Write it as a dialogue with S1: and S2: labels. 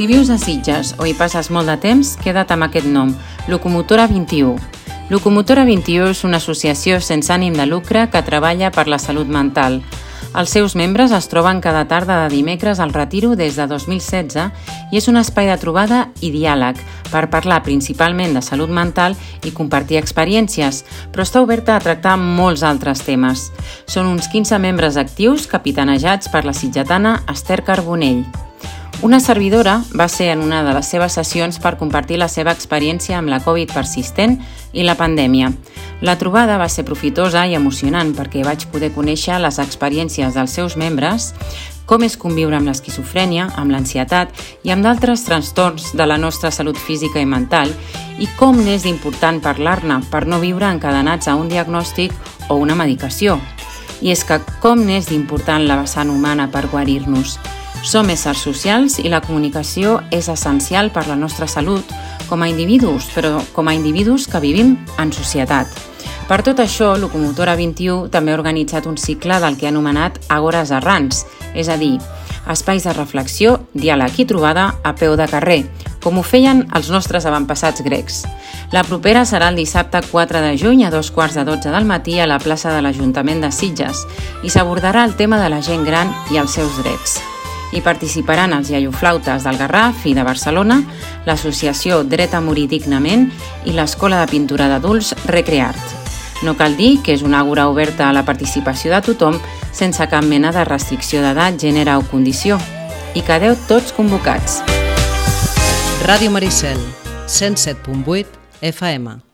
S1: Si vius a Sitges o hi passes molt de temps, queda't amb aquest nom, Locomotora 21. Locomotora 21 és una associació sense ànim de lucre que treballa per la salut mental. Els seus membres es troben cada tarda de dimecres al Retiro des de 2016 i és un espai de trobada i diàleg per parlar principalment de salut mental i compartir experiències, però està oberta a tractar molts altres temes. Són uns 15 membres actius capitanejats per la sitgetana Esther Carbonell. Una servidora va ser en una de les seves sessions per compartir la seva experiència amb la Covid persistent i la pandèmia. La trobada va ser profitosa i emocionant perquè vaig poder conèixer les experiències dels seus membres, com és conviure amb l'esquizofrènia, amb l'ansietat i amb d'altres trastorns de la nostra salut física i mental i com n'és important parlar-ne per no viure encadenats a un diagnòstic o una medicació. I és que com n'és d'important la vessant humana per guarir-nos. Som éssers socials i la comunicació és essencial per la nostra salut com a individus, però com a individus que vivim en societat. Per tot això, Locomotora 21 també ha organitzat un cicle del que ha anomenat Agores Errants, és a dir, espais de reflexió, diàleg i trobada a peu de carrer, com ho feien els nostres avantpassats grecs. La propera serà el dissabte 4 de juny a dos quarts de 12 del matí a la plaça de l'Ajuntament de Sitges i s'abordarà el tema de la gent gran i els seus drets. Hi participaran els iaioflautes del Garraf i de Barcelona, l'associació Dret a morir dignament i l'Escola de Pintura d'Adults Recreart. No cal dir que és una àgora oberta a la participació de tothom sense cap mena de restricció d'edat, gènere o condició. I quedeu tots convocats.
S2: Ràdio Maricel, 107.8 FM.